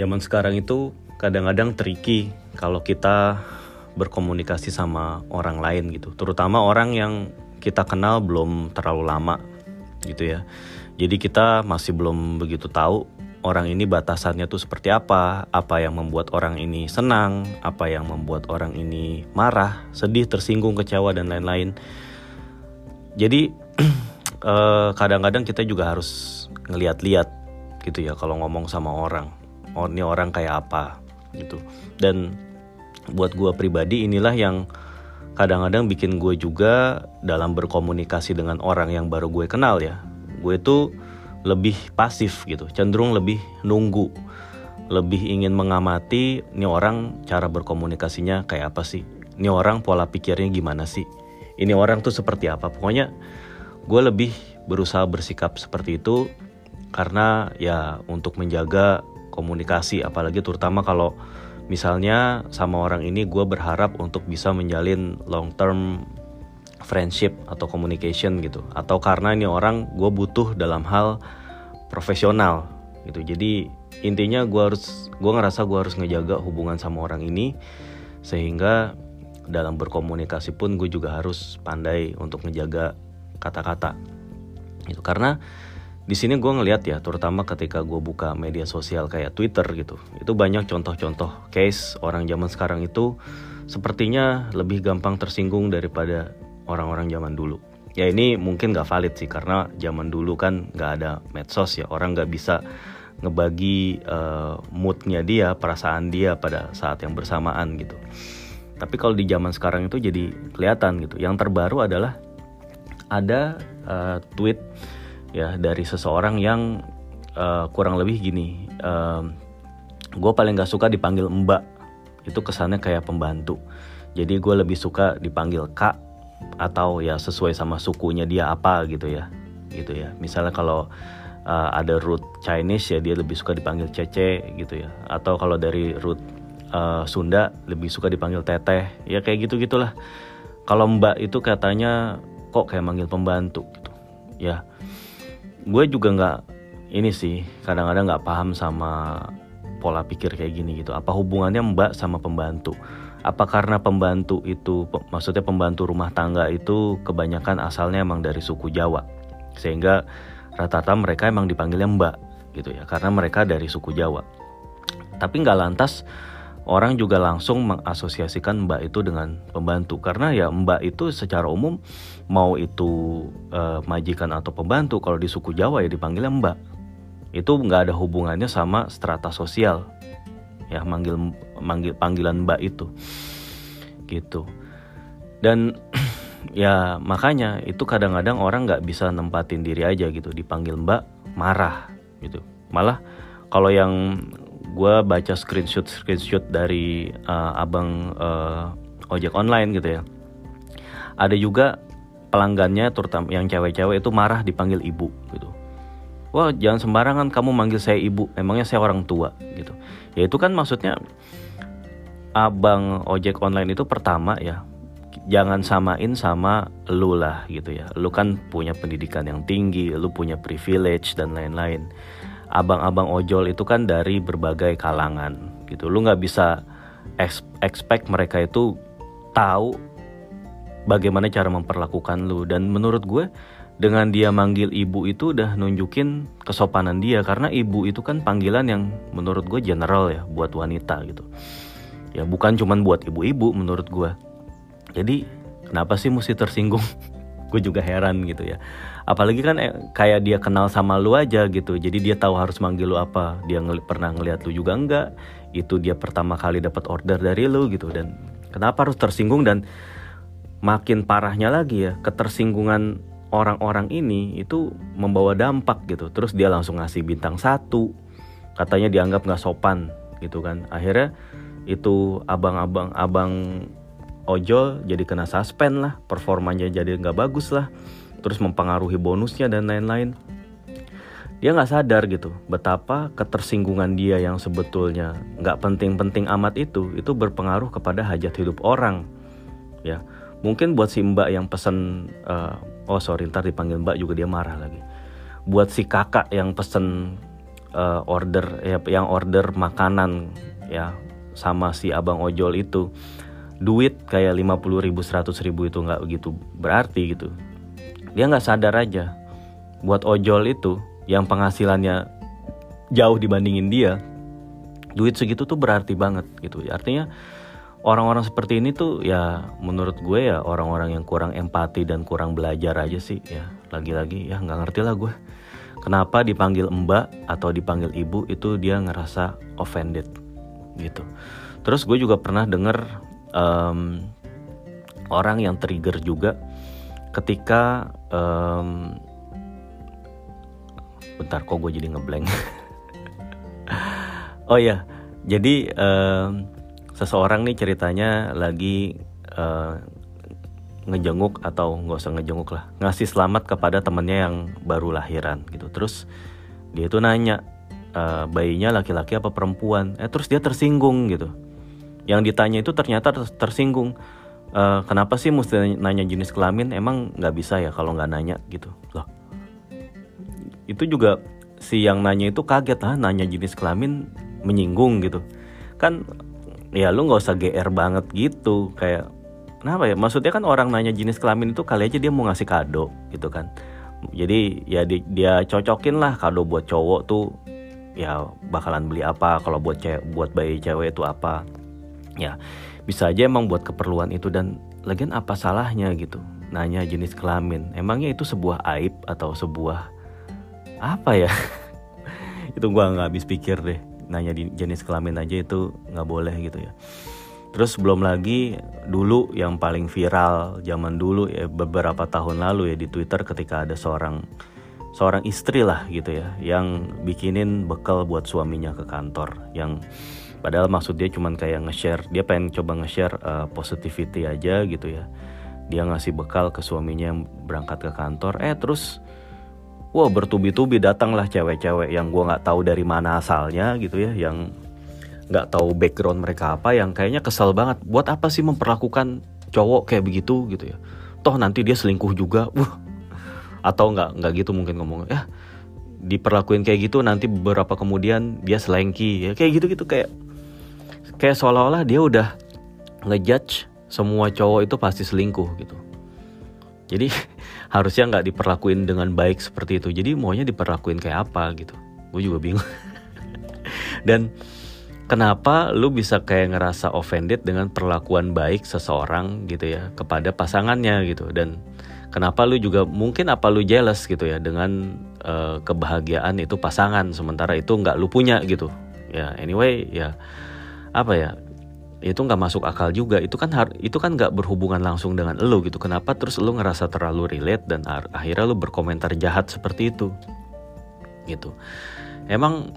zaman sekarang itu kadang-kadang tricky kalau kita berkomunikasi sama orang lain gitu. Terutama orang yang kita kenal belum terlalu lama gitu ya. Jadi kita masih belum begitu tahu orang ini batasannya tuh seperti apa apa yang membuat orang ini senang apa yang membuat orang ini marah sedih tersinggung kecewa dan lain-lain. Jadi eh, kadang-kadang kita juga harus ngeliat-liat gitu ya kalau ngomong sama orang oh ini orang kayak apa? gitu. Dan buat gue pribadi inilah yang kadang-kadang bikin gue juga dalam berkomunikasi dengan orang yang baru gue kenal ya gue tuh lebih pasif gitu cenderung lebih nunggu lebih ingin mengamati ini orang cara berkomunikasinya kayak apa sih? Ini orang pola pikirnya gimana sih? Ini orang tuh seperti apa? Pokoknya gue lebih berusaha bersikap seperti itu karena ya untuk menjaga komunikasi apalagi terutama kalau misalnya sama orang ini gue berharap untuk bisa menjalin long term friendship atau communication gitu. Atau karena ini orang gue butuh dalam hal profesional gitu. Jadi intinya gue harus gue ngerasa gue harus ngejaga hubungan sama orang ini sehingga dalam berkomunikasi pun gue juga harus pandai untuk ngejaga kata-kata itu karena di sini gue ngeliat ya terutama ketika gue buka media sosial kayak Twitter gitu itu banyak contoh-contoh case orang zaman sekarang itu sepertinya lebih gampang tersinggung daripada orang-orang zaman dulu. Ya ini mungkin gak valid sih karena zaman dulu kan gak ada medsos ya orang gak bisa ngebagi uh, moodnya dia perasaan dia pada saat yang bersamaan gitu. Tapi kalau di zaman sekarang itu jadi kelihatan gitu. Yang terbaru adalah ada uh, tweet ya dari seseorang yang uh, kurang lebih gini uh, gue paling gak suka dipanggil mbak. Itu kesannya kayak pembantu. Jadi gue lebih suka dipanggil kak atau ya sesuai sama sukunya dia apa gitu ya gitu ya. Misalnya kalau uh, ada root Chinese ya dia lebih suka dipanggil cece gitu ya. Atau kalau dari root uh, Sunda lebih suka dipanggil teteh. Ya kayak gitu gitulah kalau mbak itu katanya kok kayak manggil pembantu gitu ya gue juga nggak ini sih kadang-kadang nggak paham sama pola pikir kayak gini gitu. Apa hubungannya mbak sama pembantu? Apa karena pembantu itu maksudnya pembantu rumah tangga itu kebanyakan asalnya emang dari suku Jawa. Sehingga rata-rata mereka emang dipanggilnya mbak gitu ya. Karena mereka dari suku Jawa. Tapi nggak lantas orang juga langsung mengasosiasikan mbak itu dengan pembantu. Karena ya mbak itu secara umum mau itu uh, majikan atau pembantu kalau di suku Jawa ya dipanggilnya mbak. Itu nggak ada hubungannya sama strata sosial. Ya manggil manggil panggilan mbak itu. Gitu. Dan ya makanya itu kadang-kadang orang nggak bisa nempatin diri aja gitu. Dipanggil mbak marah gitu. Malah kalau yang gue baca screenshot screenshot dari uh, abang uh, ojek online gitu ya. Ada juga pelanggannya terutama yang cewek-cewek itu marah dipanggil ibu gitu. Wah jangan sembarangan kamu manggil saya ibu emangnya saya orang tua gitu. Ya itu kan maksudnya abang ojek online itu pertama ya jangan samain sama lu lah gitu ya. Lu kan punya pendidikan yang tinggi lu punya privilege dan lain-lain abang-abang ojol itu kan dari berbagai kalangan gitu. Lu nggak bisa expect mereka itu tahu bagaimana cara memperlakukan lu. Dan menurut gue dengan dia manggil ibu itu udah nunjukin kesopanan dia. Karena ibu itu kan panggilan yang menurut gue general ya buat wanita gitu. Ya bukan cuman buat ibu-ibu menurut gue. Jadi kenapa sih mesti tersinggung gue juga heran gitu ya. Apalagi kan eh, kayak dia kenal sama lu aja gitu. Jadi dia tahu harus manggil lu apa. Dia ngel pernah ngeliat lu juga enggak? Itu dia pertama kali dapat order dari lu gitu. Dan kenapa harus tersinggung? Dan makin parahnya lagi ya ketersinggungan orang-orang ini itu membawa dampak gitu. Terus dia langsung ngasih bintang satu. Katanya dianggap nggak sopan gitu kan. Akhirnya itu abang-abang abang ojol jadi kena suspend lah performanya jadi nggak bagus lah terus mempengaruhi bonusnya dan lain-lain. Dia nggak sadar gitu betapa ketersinggungan dia yang sebetulnya nggak penting-penting amat itu itu berpengaruh kepada hajat hidup orang ya. Mungkin buat si mbak yang pesen uh, oh sorry ntar dipanggil mbak juga dia marah lagi. Buat si kakak yang pesen uh, order ya yang order makanan ya sama si abang ojol itu duit kayak 50 ribu 100 ribu itu nggak begitu berarti gitu. Dia nggak sadar aja. Buat ojol itu yang penghasilannya jauh dibandingin dia duit segitu tuh berarti banget gitu. Artinya orang-orang seperti ini tuh ya menurut gue ya orang-orang yang kurang empati dan kurang belajar aja sih ya. Lagi-lagi ya nggak ngerti lah gue. Kenapa dipanggil mbak atau dipanggil ibu itu dia ngerasa offended gitu. Terus gue juga pernah denger um, orang yang trigger juga ketika um, bentar kok gue jadi ngeblank? Oh ya jadi um, seseorang nih ceritanya lagi uh, ngejenguk atau nggak usah ngejenguk lah ngasih selamat kepada temennya yang baru lahiran gitu. Terus dia itu nanya e, bayinya laki-laki apa perempuan? Eh terus dia tersinggung gitu yang ditanya itu ternyata tersinggung. E, kenapa sih mesti nanya jenis kelamin? Emang nggak bisa ya kalau nggak nanya gitu. Loh. Itu juga si yang nanya itu kaget lah nanya jenis kelamin menyinggung gitu. Kan ya lu nggak usah gr banget gitu kayak kenapa ya? Maksudnya kan orang nanya jenis kelamin itu kali aja dia mau ngasih kado gitu kan. Jadi ya di, dia cocokin lah kado buat cowok tuh ya bakalan beli apa kalau buat cewek buat bayi cewek itu apa ya bisa aja emang buat keperluan itu dan lagian apa salahnya gitu? Nanya jenis kelamin. Emangnya itu sebuah aib atau sebuah apa ya? Itu gua nggak habis pikir deh. Nanya jenis kelamin aja itu nggak boleh gitu ya. Terus belum lagi dulu yang paling viral zaman dulu ya beberapa tahun lalu ya di Twitter ketika ada seorang seorang istri lah gitu ya yang bikinin bekal buat suaminya ke kantor yang padahal maksud dia cuman kayak nge-share dia pengen coba nge-share uh, positivity aja gitu ya. Dia ngasih bekal ke suaminya yang berangkat ke kantor. Eh terus wah bertubi-tubi datanglah cewek-cewek yang gua nggak tahu dari mana asalnya gitu ya yang nggak tahu background mereka apa yang kayaknya kesel banget. Buat apa sih memperlakukan cowok kayak begitu gitu ya? Toh nanti dia selingkuh juga. Wah atau nggak nggak gitu mungkin ngomong ya diperlakuin kayak gitu nanti beberapa kemudian dia selengki ya kayak gitu gitu kayak kayak seolah-olah dia udah ngejudge semua cowok itu pasti selingkuh gitu. Jadi harusnya nggak diperlakuin dengan baik seperti itu. Jadi maunya diperlakuin kayak apa gitu. Gue juga bingung. Dan kenapa lu bisa kayak ngerasa offended dengan perlakuan baik seseorang gitu ya kepada pasangannya gitu. Dan kenapa lu juga mungkin apa lu jealous gitu ya dengan uh, kebahagiaan itu pasangan sementara itu nggak lu punya gitu. Ya anyway ya apa ya itu nggak masuk akal juga. Itu kan itu kan nggak berhubungan langsung dengan lu gitu. Kenapa terus lu ngerasa terlalu relate dan akhirnya lu berkomentar jahat seperti itu? Gitu. Emang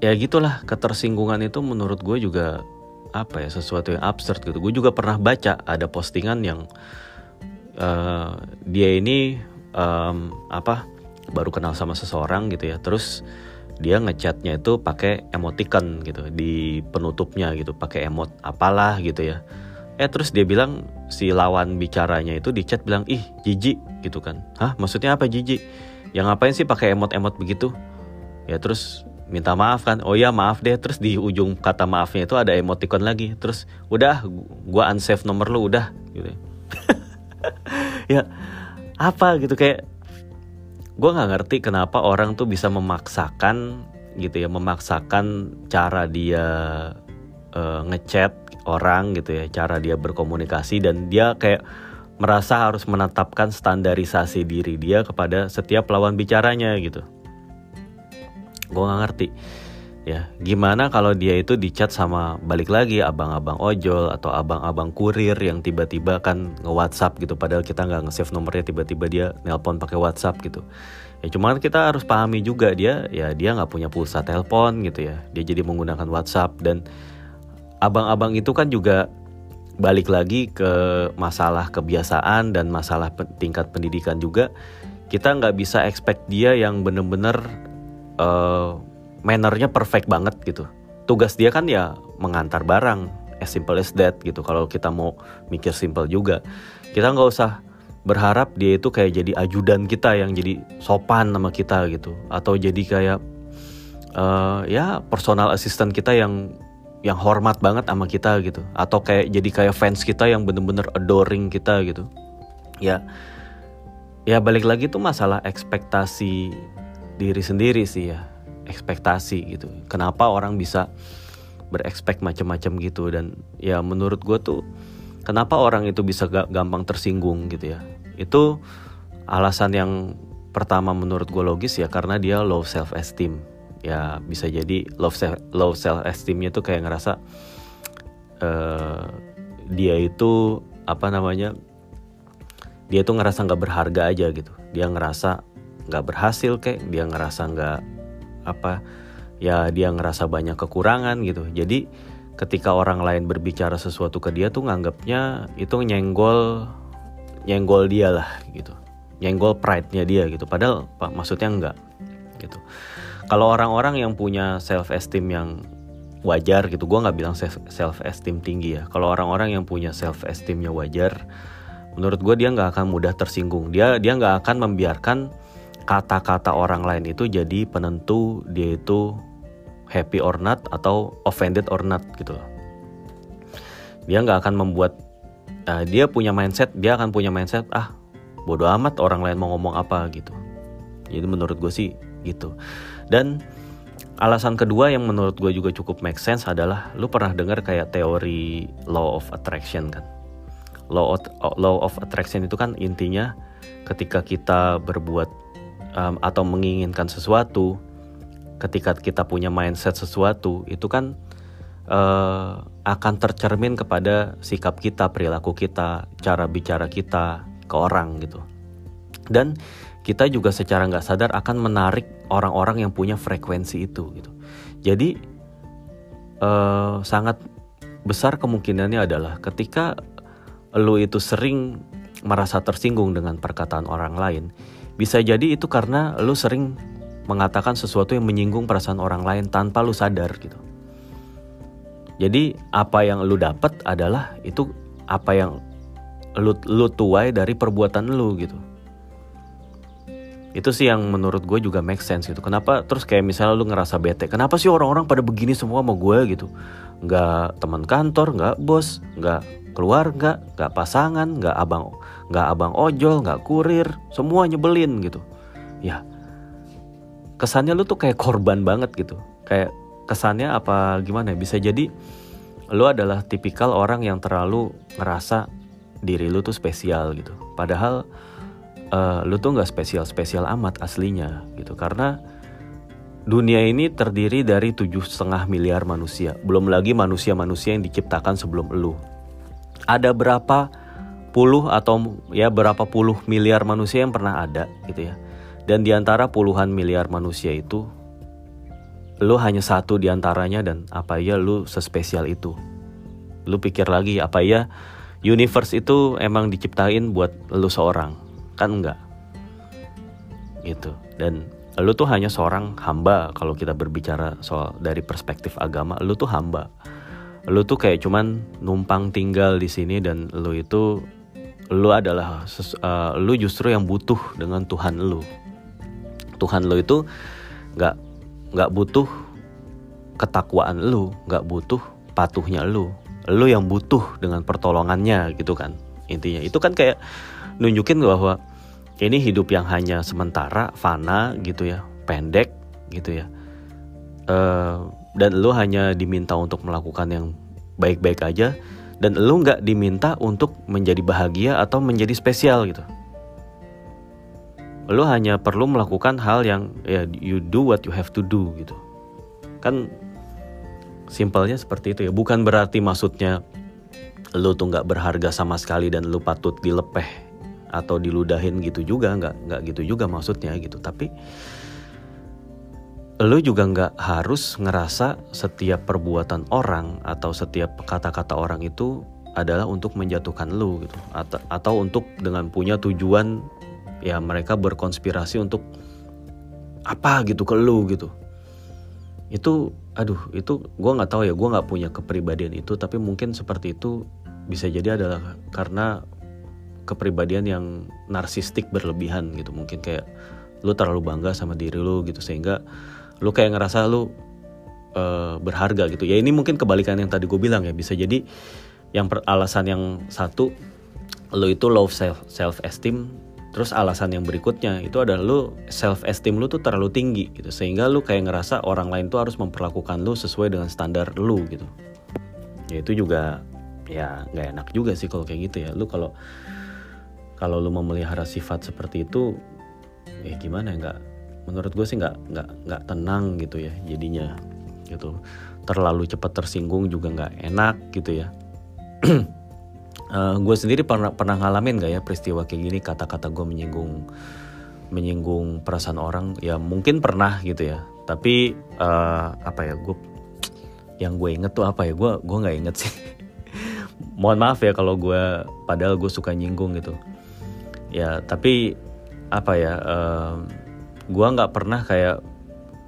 ya gitulah ketersinggungan itu menurut gue juga apa ya sesuatu yang absurd gitu. Gue juga pernah baca ada postingan yang uh, dia ini um, apa baru kenal sama seseorang gitu ya. Terus dia ngechatnya itu pakai emoticon gitu di penutupnya gitu pakai emot apalah gitu ya. Eh terus dia bilang si lawan bicaranya itu di chat bilang ih jijik gitu kan. Hah? Maksudnya apa jijik yang ngapain sih pakai emot-emot begitu? Ya terus minta maaf kan. Oh ya maaf deh. Terus di ujung kata maafnya itu ada emoticon lagi. Terus udah gua unsave nomor lu udah gitu ya apa gitu kayak gue nggak ngerti kenapa orang tuh bisa memaksakan gitu ya memaksakan cara dia uh, ngechat orang gitu ya cara dia berkomunikasi dan dia kayak merasa harus menetapkan standarisasi diri dia kepada setiap lawan bicaranya gitu. Gue nggak ngerti ya gimana kalau dia itu dicat sama balik lagi abang-abang ojol atau abang-abang kurir yang tiba-tiba kan nge WhatsApp gitu padahal kita nggak nge-save nomornya tiba-tiba dia nelpon pakai WhatsApp gitu. Ya cuman kita harus pahami juga dia ya dia nggak punya pulsa telepon gitu ya. Dia jadi menggunakan WhatsApp dan abang-abang itu kan juga balik lagi ke masalah kebiasaan dan masalah tingkat pendidikan juga. Kita nggak bisa expect dia yang bener-bener uh, mannernya perfect banget gitu. Tugas dia kan ya mengantar barang as simple as that gitu. Kalau kita mau mikir simple juga kita nggak usah berharap dia itu kayak jadi ajudan kita yang jadi sopan sama kita gitu. Atau jadi kayak uh, ya personal assistant kita yang yang hormat banget sama kita gitu. Atau kayak jadi kayak fans kita yang bener-bener adoring kita gitu. Ya ya balik lagi tuh masalah ekspektasi diri sendiri sih ya ekspektasi gitu. Kenapa orang bisa berekspek macam-macam gitu? Dan ya menurut gue tuh kenapa orang itu bisa gampang tersinggung gitu ya? Itu alasan yang pertama menurut gue logis ya karena dia low self esteem ya bisa jadi low self low self esteemnya tuh kayak ngerasa uh, dia itu apa namanya dia tuh ngerasa nggak berharga aja gitu. Dia ngerasa nggak berhasil kayak dia ngerasa nggak apa ya dia ngerasa banyak kekurangan gitu. Jadi ketika orang lain berbicara sesuatu ke dia tuh nganggapnya itu nyenggol nyenggol dia lah gitu. Nyenggol pride-nya dia gitu. Padahal pak maksudnya enggak gitu. Kalau orang-orang yang punya self esteem yang wajar gitu gue nggak bilang self, self esteem tinggi ya. Kalau orang-orang yang punya self esteemnya wajar menurut gue dia nggak akan mudah tersinggung. Dia dia nggak akan membiarkan kata-kata orang lain itu jadi penentu dia itu happy or not atau offended or not gitu loh. Dia nggak akan membuat uh, dia punya mindset dia akan punya mindset ah bodoh amat orang lain mau ngomong apa gitu. Jadi menurut gue sih gitu. Dan alasan kedua yang menurut gue juga cukup make sense adalah lu pernah dengar kayak teori law of attraction kan? Law of, law of attraction itu kan intinya ketika kita berbuat um, atau menginginkan sesuatu ketika kita punya mindset sesuatu itu kan uh, akan tercermin kepada sikap kita perilaku kita cara bicara kita ke orang gitu dan kita juga secara nggak sadar akan menarik orang-orang yang punya frekuensi itu gitu. Jadi uh, sangat besar kemungkinannya adalah ketika lo itu sering merasa tersinggung dengan perkataan orang lain, bisa jadi itu karena lo sering mengatakan sesuatu yang menyinggung perasaan orang lain tanpa lo sadar gitu. Jadi apa yang lo dapat adalah itu apa yang lo lu tuai dari perbuatan lo gitu. Itu sih yang menurut gue juga make sense gitu. Kenapa terus kayak misalnya lu ngerasa bete kenapa sih orang-orang pada begini semua sama gue gitu? Nggak teman kantor nggak bos nggak keluarga nggak pasangan nggak abang nggak abang ojol nggak kurir semua nyebelin gitu. Ya kesannya lu tuh kayak korban banget gitu. Kayak kesannya apa gimana ya? bisa jadi lu adalah tipikal orang yang terlalu ngerasa diri lu tuh spesial gitu. Padahal uh, lu tuh nggak spesial-spesial amat aslinya gitu. Karena dunia ini terdiri dari tujuh setengah miliar manusia. Belum lagi manusia-manusia yang diciptakan sebelum lu ada berapa puluh atau ya berapa puluh miliar manusia yang pernah ada gitu ya. Dan di antara puluhan miliar manusia itu lu hanya satu di antaranya dan apa ya lu sespesial itu? Lu pikir lagi apa ya universe itu emang diciptain buat lu seorang? Kan enggak. Gitu. Dan lu tuh hanya seorang hamba kalau kita berbicara soal dari perspektif agama lu tuh hamba lu tuh kayak cuman numpang tinggal di sini dan lu itu lu adalah uh, lu justru yang butuh dengan Tuhan lu. Tuhan lu itu nggak nggak butuh ketakwaan lu nggak butuh patuhnya lu. Lu yang butuh dengan pertolongannya gitu kan intinya. Itu kan kayak nunjukin bahwa ini hidup yang hanya sementara, fana gitu ya, pendek gitu ya. Uh, dan lu hanya diminta untuk melakukan yang baik-baik aja dan lu nggak diminta untuk menjadi bahagia atau menjadi spesial gitu. Lu hanya perlu melakukan hal yang ya you do what you have to do gitu. Kan simpelnya seperti itu ya. Bukan berarti maksudnya lu tuh nggak berharga sama sekali dan lu patut dilepeh atau diludahin gitu juga nggak nggak gitu juga maksudnya gitu tapi lu juga nggak harus ngerasa setiap perbuatan orang atau setiap kata-kata orang itu adalah untuk menjatuhkan lu gitu. Atau atau untuk dengan punya tujuan ya mereka berkonspirasi untuk apa gitu ke lu gitu. Itu aduh itu gue nggak tahu ya gue nggak punya kepribadian itu tapi mungkin seperti itu bisa jadi adalah karena kepribadian yang narsistik berlebihan gitu. Mungkin kayak lu terlalu bangga sama diri lu gitu sehingga lu kayak ngerasa lu uh, berharga gitu. Ya ini mungkin kebalikan yang tadi gue bilang ya bisa jadi yang per, alasan yang satu lu itu low self self esteem terus alasan yang berikutnya itu adalah lu self esteem lu tuh terlalu tinggi gitu. Sehingga lu kayak ngerasa orang lain tuh harus memperlakukan lu sesuai dengan standar lu gitu. Ya itu juga ya nggak enak juga sih kalau kayak gitu ya. Lu kalau kalau lu memelihara sifat seperti itu ya gimana ya nggak menurut gue sih nggak nggak nggak tenang gitu ya jadinya gitu. Terlalu cepat tersinggung juga nggak enak gitu ya. Uh, eh, gue sendiri pernah pernah ngalamin gak ya peristiwa kayak gini? Kata-kata gue menyinggung menyinggung perasaan orang ya mungkin pernah gitu ya. Tapi uh, apa ya gue yang gue inget tuh apa ya? Gue gue nggak inget sih. Mohon maaf ya kalau gue padahal gue suka nyinggung gitu. Ya tapi apa ya uh, gue nggak pernah kayak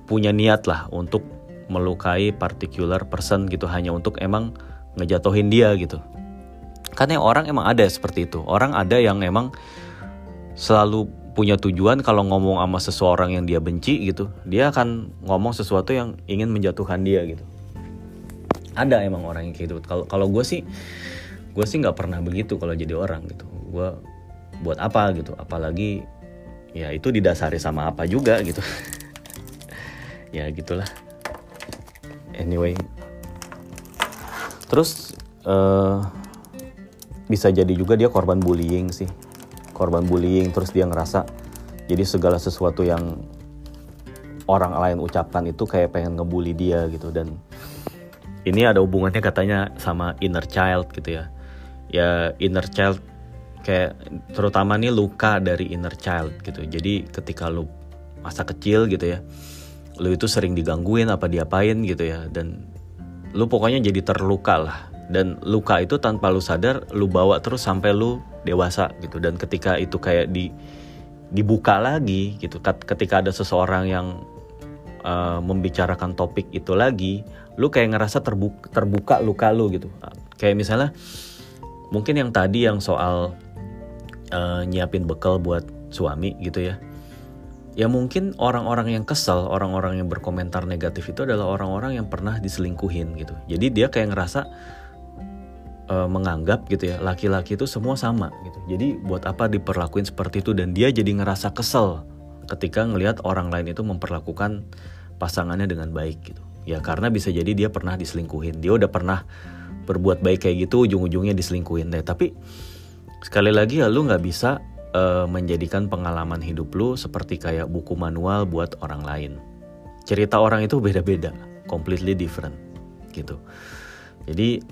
punya niat lah untuk melukai particular person gitu hanya untuk emang ngejatuhin dia gitu. Karena orang emang ada seperti itu. Orang ada yang emang selalu punya tujuan kalau ngomong sama seseorang yang dia benci gitu dia akan ngomong sesuatu yang ingin menjatuhkan dia gitu. Ada emang orang yang kayak gitu. Kalau kalau gue sih gue sih nggak pernah begitu kalau jadi orang gitu. Gue buat apa gitu. Apalagi ya itu didasari sama apa juga gitu. Ya gitulah. Anyway. Terus uh, bisa jadi juga dia korban bullying sih. Korban bullying terus dia ngerasa jadi segala sesuatu yang orang lain ucapkan itu kayak pengen ngebully dia gitu. Dan ini ada hubungannya katanya sama inner child gitu ya. Ya inner child kayak terutama nih luka dari inner child gitu. Jadi ketika lu masa kecil gitu ya lu itu sering digangguin apa diapain gitu ya. Dan lu pokoknya jadi terluka lah. Dan luka itu tanpa lu sadar lu bawa terus sampai lu dewasa gitu. Dan ketika itu kayak di dibuka lagi gitu ketika ada seseorang yang uh, membicarakan topik itu lagi lu kayak ngerasa terbuka, terbuka luka lu gitu. Kayak misalnya mungkin yang tadi yang soal uh, nyiapin bekal buat suami gitu ya. Ya mungkin orang-orang yang kesel orang-orang yang berkomentar negatif itu adalah orang-orang yang pernah diselingkuhin gitu. Jadi dia kayak ngerasa uh, menganggap gitu ya laki-laki itu semua sama gitu. Jadi buat apa diperlakuin seperti itu? Dan dia jadi ngerasa kesel ketika ngelihat orang lain itu memperlakukan pasangannya dengan baik gitu. Ya karena bisa jadi dia pernah diselingkuhin. Dia udah pernah berbuat baik kayak gitu ujung-ujungnya diselingkuhin deh. Tapi sekali lagi ya lu nggak bisa uh, menjadikan pengalaman hidup lu seperti kayak buku manual buat orang lain. Cerita orang itu beda-beda, completely different gitu. Jadi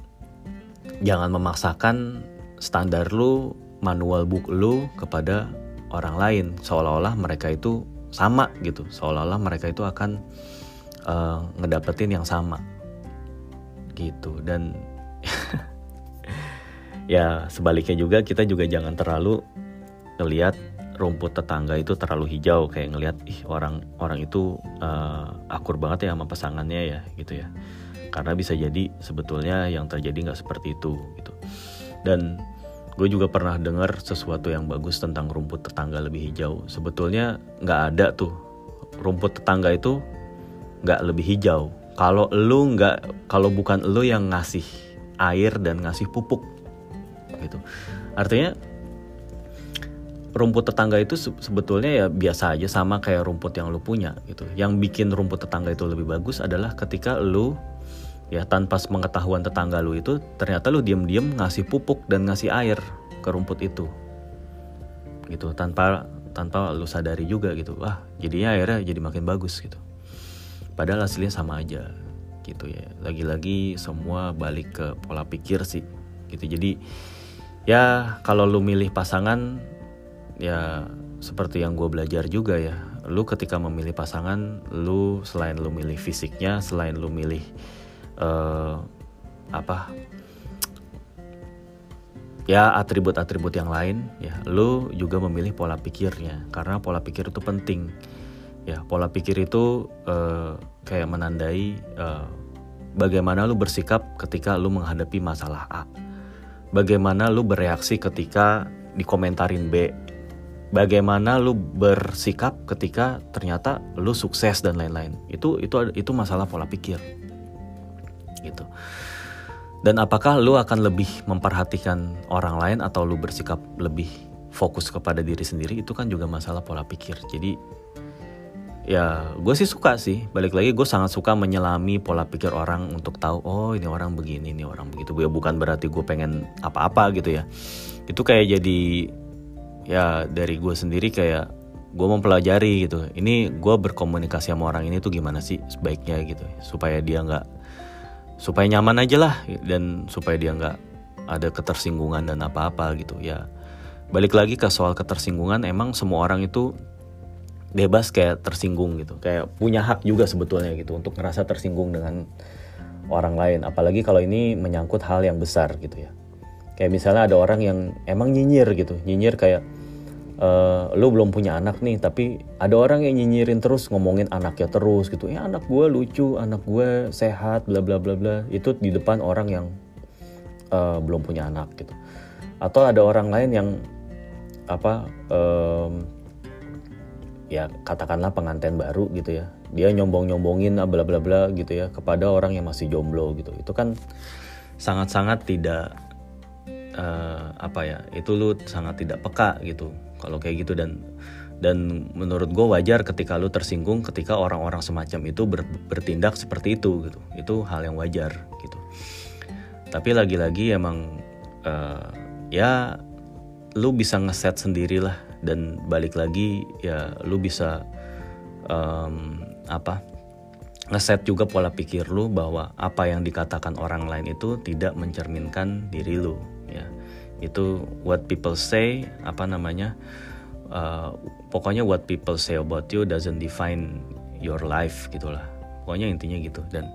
jangan memaksakan standar lu, manual book lu kepada orang lain seolah-olah mereka itu sama gitu, seolah-olah mereka itu akan uh, ngedapetin yang sama gitu dan ya sebaliknya juga kita juga jangan terlalu ngelihat rumput tetangga itu terlalu hijau kayak ngelihat ih orang orang itu uh, akur banget ya sama pasangannya ya gitu ya. Karena bisa jadi sebetulnya yang terjadi nggak seperti itu gitu. Dan gue juga pernah dengar sesuatu yang bagus tentang rumput tetangga lebih hijau. Sebetulnya nggak ada tuh. Rumput tetangga itu nggak lebih hijau. Kalau lu nggak kalau bukan lu yang ngasih air dan ngasih pupuk gitu. Artinya rumput tetangga itu sebetulnya ya biasa aja sama kayak rumput yang lu punya gitu. Yang bikin rumput tetangga itu lebih bagus adalah ketika lu ya tanpa pengetahuan tetangga lu itu ternyata lu diem-diem ngasih pupuk dan ngasih air ke rumput itu. Gitu tanpa tanpa lu sadari juga gitu. Wah jadinya airnya jadi makin bagus gitu. Padahal hasilnya sama aja gitu ya. Lagi-lagi semua balik ke pola pikir sih gitu. Jadi ya kalau lu milih pasangan ya seperti yang gue belajar juga ya. Lu ketika memilih pasangan lu selain lu milih fisiknya selain lu milih uh, apa? Ya atribut-atribut yang lain ya lu juga memilih pola pikirnya. Karena pola pikir itu penting. Ya pola pikir itu uh, kayak menandai uh, bagaimana lu bersikap ketika lu menghadapi masalah A bagaimana lu bereaksi ketika dikomentarin B? Bagaimana lu bersikap ketika ternyata lu sukses dan lain-lain? Itu itu itu masalah pola pikir. Gitu. Dan apakah lu akan lebih memperhatikan orang lain atau lu bersikap lebih fokus kepada diri sendiri? Itu kan juga masalah pola pikir. Jadi ya gue sih suka sih. Balik lagi gue sangat suka menyelami pola pikir orang untuk tahu oh ini orang begini ini orang begitu. Gue bukan berarti gue pengen apa-apa gitu ya. Itu kayak jadi ya dari gue sendiri kayak gue mempelajari gitu. Ini gue berkomunikasi sama orang ini tuh gimana sih sebaiknya gitu supaya dia nggak supaya nyaman aja lah dan supaya dia nggak ada ketersinggungan dan apa-apa gitu. Ya balik lagi ke soal ketersinggungan emang semua orang itu bebas kayak tersinggung gitu. Kayak punya hak juga sebetulnya gitu untuk ngerasa tersinggung dengan orang lain. Apalagi kalau ini menyangkut hal yang besar gitu ya. Kayak misalnya ada orang yang emang nyinyir gitu. Nyinyir kayak uh, lu belum punya anak nih tapi ada orang yang nyinyirin terus ngomongin anaknya terus gitu. Ya anak gue lucu anak gue sehat bla bla bla bla. Itu di depan orang yang uh, belum punya anak gitu. Atau ada orang lain yang apa um, ya katakanlah pengantin baru gitu ya. Dia nyombong nyombongin bla bla bla gitu ya kepada orang yang masih jomblo gitu. Itu kan sangat sangat tidak uh, apa ya itu lu sangat tidak peka gitu kalau kayak gitu. Dan dan menurut gue wajar ketika lu tersinggung ketika orang-orang semacam itu ber, bertindak seperti itu gitu. Itu hal yang wajar gitu. Tapi lagi-lagi emang uh, ya lu bisa ngeset sendirilah dan balik lagi ya lu bisa um, apa ngeset juga pola pikir lu bahwa apa yang dikatakan orang lain itu tidak mencerminkan diri lu ya. Itu what people say apa namanya uh, pokoknya what people say about you doesn't define your life gitulah. Pokoknya intinya gitu. Dan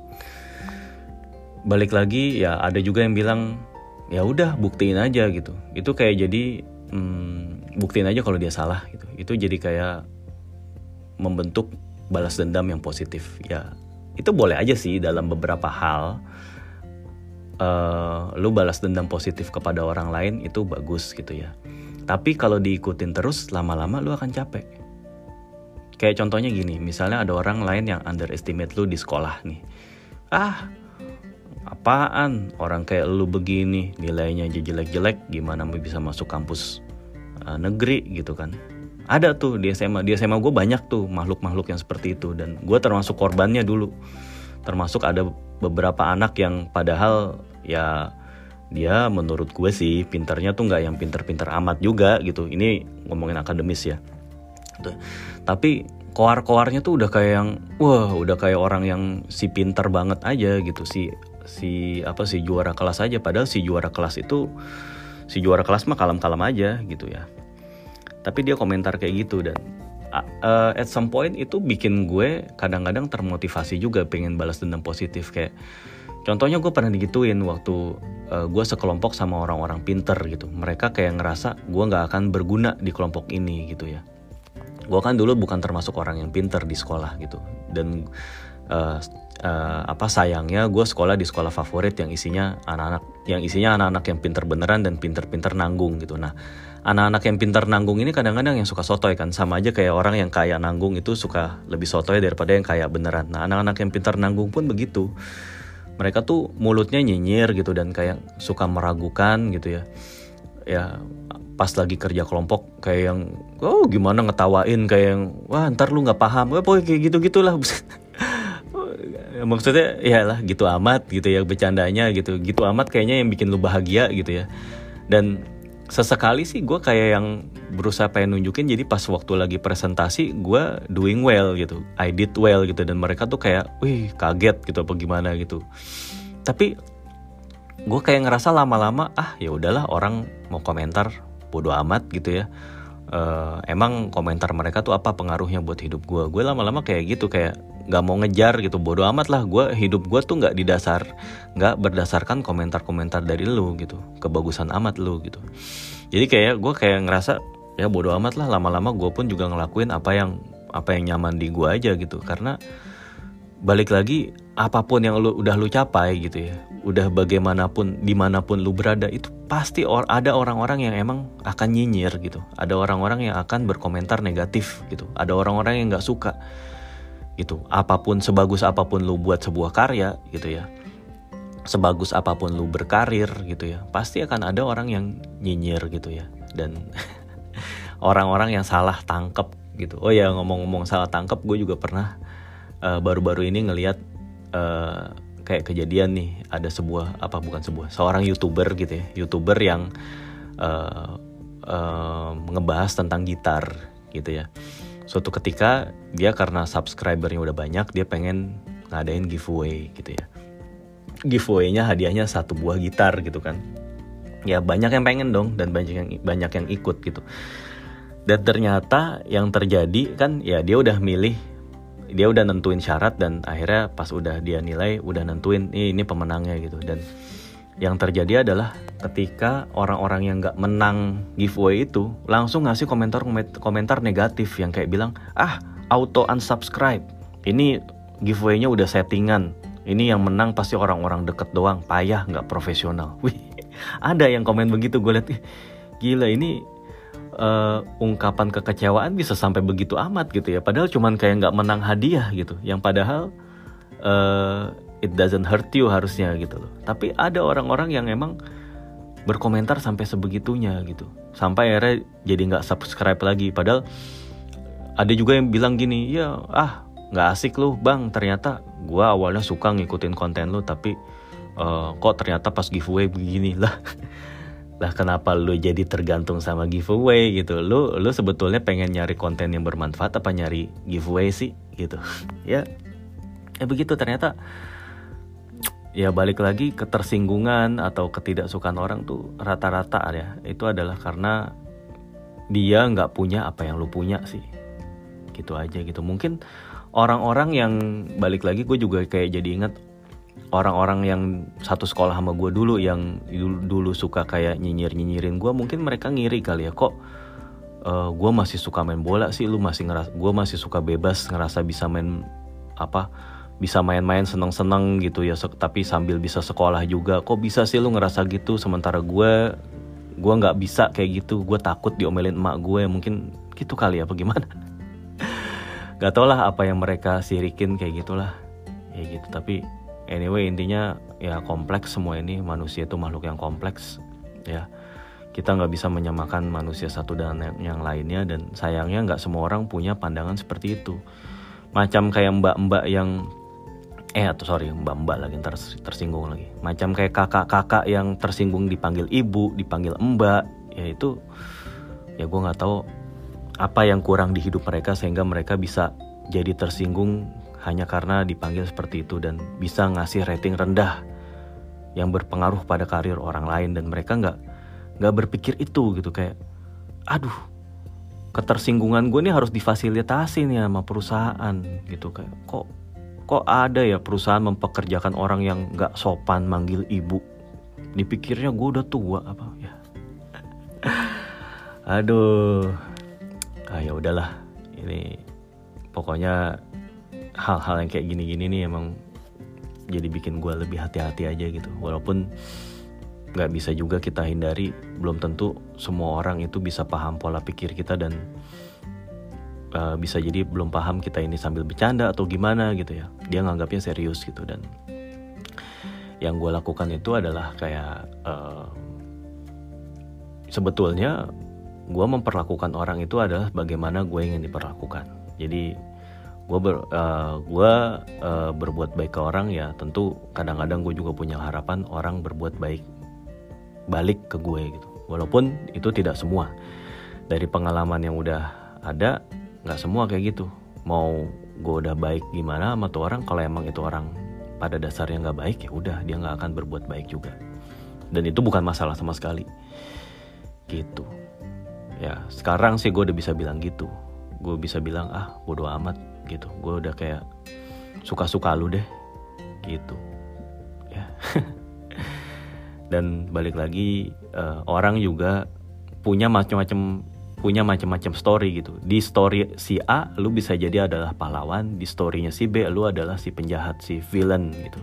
balik lagi ya ada juga yang bilang ya udah buktiin aja gitu. Itu kayak jadi hmm, buktiin aja kalau dia salah gitu itu jadi kayak membentuk balas dendam yang positif ya itu boleh aja sih dalam beberapa hal uh, lu balas dendam positif kepada orang lain itu bagus gitu ya. Tapi kalau diikutin terus lama-lama lu akan capek. Kayak contohnya gini, misalnya ada orang lain yang underestimate lu di sekolah nih. Ah, apaan orang kayak lu begini nilainya aja jelek-jelek gimana bisa masuk kampus uh, negeri gitu kan. Ada tuh di SMA di SMA gue banyak tuh makhluk-makhluk yang seperti itu dan gue termasuk korbannya dulu. Termasuk ada beberapa anak yang padahal ya dia menurut gue sih pinternya tuh nggak yang pinter-pinter amat juga gitu. Ini ngomongin akademis ya. Tuh. tapi koar-koarnya tuh udah kayak yang wah udah kayak orang yang si pinter banget aja gitu. Si si apa si juara kelas aja. Padahal si juara kelas itu si juara kelas mah kalem-kalem aja gitu ya. Tapi dia komentar kayak gitu dan uh, at some point itu bikin gue kadang-kadang termotivasi juga pengen balas dendam positif. Kayak contohnya gue pernah digituin waktu uh, gue sekelompok sama orang-orang pinter gitu. Mereka kayak ngerasa gue nggak akan berguna di kelompok ini gitu ya. Gue kan dulu bukan termasuk orang yang pinter di sekolah gitu. Dan uh, uh, apa sayangnya gue sekolah di sekolah favorit yang isinya anak-anak yang isinya anak-anak yang pinter beneran dan pinter-pinter nanggung gitu. Nah anak-anak yang pintar nanggung ini kadang-kadang yang suka sotoy kan sama aja kayak orang yang kaya nanggung itu suka lebih sotoy daripada yang kaya beneran. Nah anak-anak yang pintar nanggung pun begitu. Mereka tuh mulutnya nyinyir gitu dan kayak suka meragukan gitu ya. Ya pas lagi kerja kelompok kayak yang oh gimana ngetawain? Kayak yang wah ntar lu nggak paham. Wah pokoknya kayak gitu gitulah maksudnya ya lah gitu amat gitu ya bercandanya gitu. Gitu amat kayaknya yang bikin lu bahagia gitu ya. Dan sesekali sih gue kayak yang berusaha pengen nunjukin jadi pas waktu lagi presentasi gue doing well gitu. I did well gitu. Dan mereka tuh kayak wih kaget gitu apa gimana gitu. Tapi gue kayak ngerasa lama-lama ah ya udahlah orang mau komentar bodo amat gitu ya. Uh, emang komentar mereka tuh apa pengaruhnya buat hidup gue gue lama-lama kayak gitu kayak nggak mau ngejar gitu. Bodoh amat lah gue hidup gue tuh nggak didasar nggak berdasarkan komentar-komentar dari lu gitu. Kebagusan amat lu gitu. Jadi kayak gue kayak ngerasa ya bodoh amat lah lama-lama gue pun juga ngelakuin apa yang apa yang nyaman di gue aja gitu. Karena balik lagi apa pun yang lu udah lu capai gitu ya udah bagaimanapun di mana pun lu berada itu pasti or ada orang-orang yang emang akan nyinyir gitu. Ada orang-orang yang akan berkomentar negatif gitu. Ada orang-orang yang nggak suka gitu. Apa pun sebagus apa pun lu buat sebuah karya gitu ya. Sebagus apa pun lu berkarir gitu ya. Pasti akan ada orang yang nyinyir gitu ya. Dan orang-orang yang salah tangkep gitu. Oh ya ngomong-ngomong salah tangkep gue juga pernah eh, baru-baru uh, ini ngelihat uh, kayak kejadian nih ada sebuah apa bukan sebuah seorang youtuber gitu ya. Youtuber yang uh, uh, ngebahas tentang gitar gitu ya suatu ketika dia karena subscribernya udah banyak dia pengen ngadain giveaway gitu ya. Giveaway-nya hadiahnya satu buah gitar gitu kan. Ya banyak yang pengen dong dan banyak yang banyak yang ikut gitu. Dan ternyata yang terjadi kan ya dia udah milih dia udah nentuin syarat dan akhirnya pas udah dia nilai udah nentuin ini, ini pemenangnya gitu. Dan yang terjadi adalah ketika orang-orang yang nggak menang giveaway itu langsung ngasih komentar komentar negatif yang kayak bilang ah auto unsubscribe. Ini giveaway-nya udah settingan. Ini yang menang pasti orang-orang deket doang payah nggak profesional. Wih ada yang komen begitu gue liat gila ini uh, ungkapan kekecewaan bisa sampai begitu amat gitu ya. Padahal cuman kayak nggak menang hadiah gitu. Yang padahal uh, it doesn't hurt you harusnya gitu loh. Tapi ada orang-orang yang emang berkomentar sampai sebegitunya gitu. Sampai akhirnya jadi nggak subscribe lagi. Padahal ada juga yang bilang gini ya ah nggak asik lu bang. Ternyata gue awalnya suka ngikutin konten lu tapi uh, kok ternyata pas giveaway begini lah. Lah kenapa lu jadi tergantung sama giveaway gitu? Lu lu sebetulnya pengen nyari konten yang bermanfaat apa nyari giveaway sih gitu? Ya ya begitu. Ternyata ya balik lagi ketersinggungan atau ketidaksukaan orang tuh rata-rata ya. Itu adalah karena dia nggak punya apa yang lu punya sih. Gitu aja gitu. Mungkin orang-orang yang balik lagi gue juga kayak jadi ingat orang-orang yang satu sekolah sama gue dulu yang dulu, dulu suka kayak nyinyir nyinyirin gue mungkin mereka ngiri kali ya kok uh, eh, gue masih suka main bola sih? Lu masih ngeras gue masih suka bebas ngerasa bisa main apa bisa main-main seneng-seneng gitu ya tapi sambil bisa sekolah juga. Kok bisa sih lu ngerasa gitu? Sementara gue gue nggak bisa kayak gitu. Gue takut diomelin emak gue mungkin gitu kali ya bagaimana gak tau lah apa yang mereka sirikin kayak gitulah. Ya gitu tapi anyway intinya ya kompleks semua ini. Manusia itu makhluk yang kompleks ya. Kita nggak bisa menyamakan manusia satu dan yang lainnya dan sayangnya nggak semua orang punya pandangan seperti itu. Macam kayak mbak-mbak yang eh atau sorry mbak-mbak lagi ters, tersinggung lagi. Macam kayak kakak-kakak yang tersinggung dipanggil ibu dipanggil mbak ya itu ya gue nggak tahu apa yang kurang di hidup mereka sehingga mereka bisa jadi tersinggung hanya karena dipanggil seperti itu dan bisa ngasih rating rendah yang berpengaruh pada karir orang lain dan mereka nggak nggak berpikir itu gitu. Kayak aduh ketersinggungan gue ini harus difasilitasi nih sama perusahaan gitu. Kayak kok kok ada ya perusahaan mempekerjakan orang yang nggak sopan manggil ibu? Dipikirnya gue udah tua apa? Ya. Aduh. Ah ya udahlah. Ini pokoknya hal-hal yang kayak gini-gini nih emang jadi bikin gue lebih hati-hati aja gitu. Walaupun nggak bisa juga kita hindari belum tentu semua orang itu bisa paham pola pikir kita dan uh, bisa jadi belum paham kita ini sambil bercanda atau gimana gitu ya. Dia nganggapnya serius gitu dan yang gue lakukan itu adalah kayak uh, sebetulnya gue memperlakukan orang itu adalah bagaimana gue ingin diperlakukan. Jadi gue ber, uh, uh, berbuat baik ke orang ya tentu kadang-kadang gue juga punya harapan orang berbuat baik balik ke gue gitu. Walaupun itu tidak semua. Dari pengalaman yang udah ada nggak semua kayak gitu. Mau gue udah baik gimana sama tuh orang kalau emang itu orang pada dasarnya nggak baik ya udah dia nggak akan berbuat baik juga. Dan itu bukan masalah sama sekali. Gitu. Ya sekarang sih gue udah bisa bilang gitu. Gue bisa bilang ah bodo amat gitu. Gue udah kayak suka-suka lu deh gitu. Ya. Dan balik lagi uh, orang juga punya macam-macam punya macam-macam story gitu. Di story si A lu bisa jadi adalah pahlawan. Di storynya si B lu adalah si penjahat si villain gitu.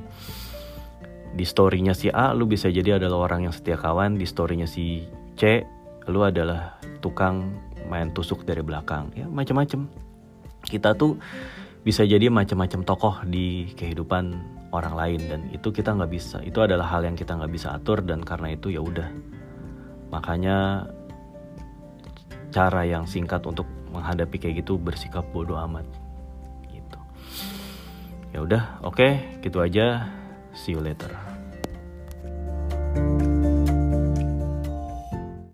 Di storynya si A lu bisa jadi adalah orang yang setia kawan. Di storynya si C lu adalah tukang main tusuk dari belakang. Ya macam-macam. Kita tuh bisa jadi macam-macam tokoh di kehidupan orang lain. Dan itu kita nggak bisa. Itu adalah hal yang kita nggak bisa atur. Dan karena itu ya udah. Makanya cara yang singkat untuk menghadapi kayak gitu bersikap bodoh amat. Gitu. Ya udah oke okay, gitu aja. See you later. thank you